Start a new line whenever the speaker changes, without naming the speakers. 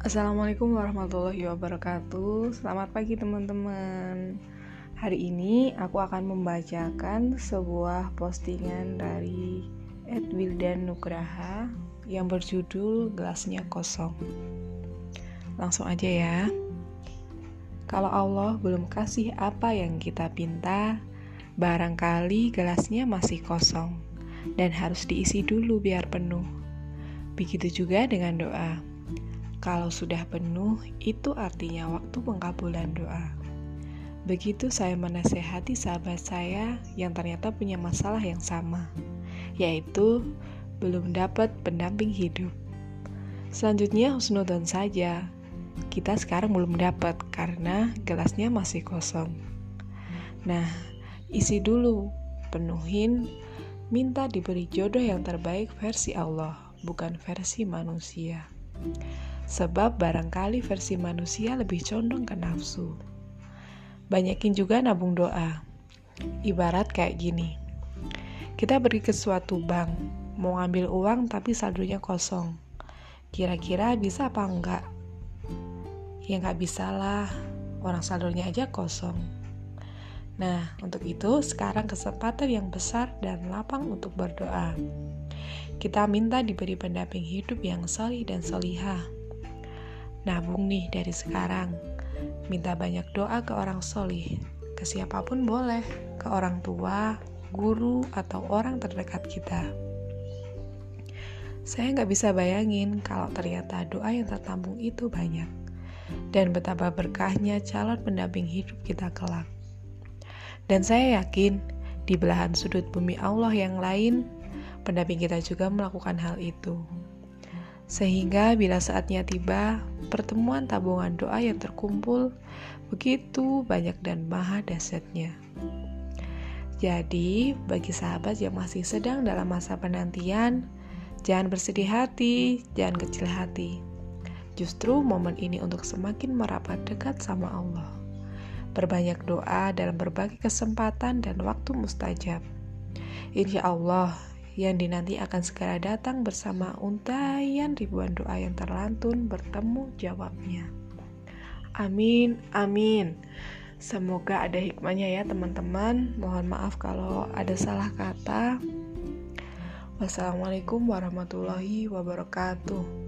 Assalamualaikum warahmatullahi wabarakatuh. Selamat pagi teman-teman. Hari ini aku akan membacakan sebuah postingan dari Ed Wildan Nugraha Yang berjudul Gelasnya Kosong. Langsung aja ya. Kalau Allah belum kasih apa yang kita pinta Barangkali gelasnya masih kosong Dan harus diisi dulu biar penuh. Begitu juga dengan doa kalau sudah penuh, itu artinya waktu pengkabulan doa. Begitu saya menasehati sahabat saya yang ternyata punya masalah yang sama, yaitu belum dapat pendamping hidup. Selanjutnya husnudon saja. Kita sekarang belum dapat karena gelasnya masih kosong. Nah, isi dulu, penuhin, minta diberi jodoh yang terbaik versi Allah, bukan versi manusia. Sebab barangkali versi manusia lebih condong ke nafsu. Banyakin juga nabung doa. Ibarat kayak gini. Kita pergi ke suatu bank, mau ngambil uang tapi saldonya kosong. Kira-kira bisa apa enggak? Ya nggak bisa lah, orang saldonya aja kosong. Nah, untuk itu sekarang kesempatan yang besar dan lapang untuk berdoa. Kita minta diberi pendamping hidup yang solih dan solihah Nabung nih dari sekarang. Minta banyak doa ke orang solih. Ke siapa pun boleh. Ke orang tua, guru, atau orang terdekat kita. Saya nggak bisa bayangin kalau ternyata doa yang tertampung itu banyak. Dan betapa berkahnya calon pendamping hidup kita kelak. Dan saya yakin di belahan sudut bumi Allah yang lain, pendamping kita juga melakukan hal itu. Sehingga bila saatnya tiba, pertemuan tabungan doa yang terkumpul begitu banyak dan maha dahsyatnya. Jadi, bagi sahabat yang masih sedang dalam masa penantian, jangan bersedih hati, jangan kecil hati. Justru momen ini untuk semakin merapat dekat sama Allah. Berbanyak doa dalam berbagai kesempatan dan waktu mustajab. Insya Allah, yang dinanti akan segera datang bersama untayan ribuan doa yang terlantun bertemu jawabnya. Amin, amin. Semoga ada hikmahnya ya teman-teman. Mohon maaf kalau ada salah kata. Wassalamualaikum warahmatullahi wabarakatuh.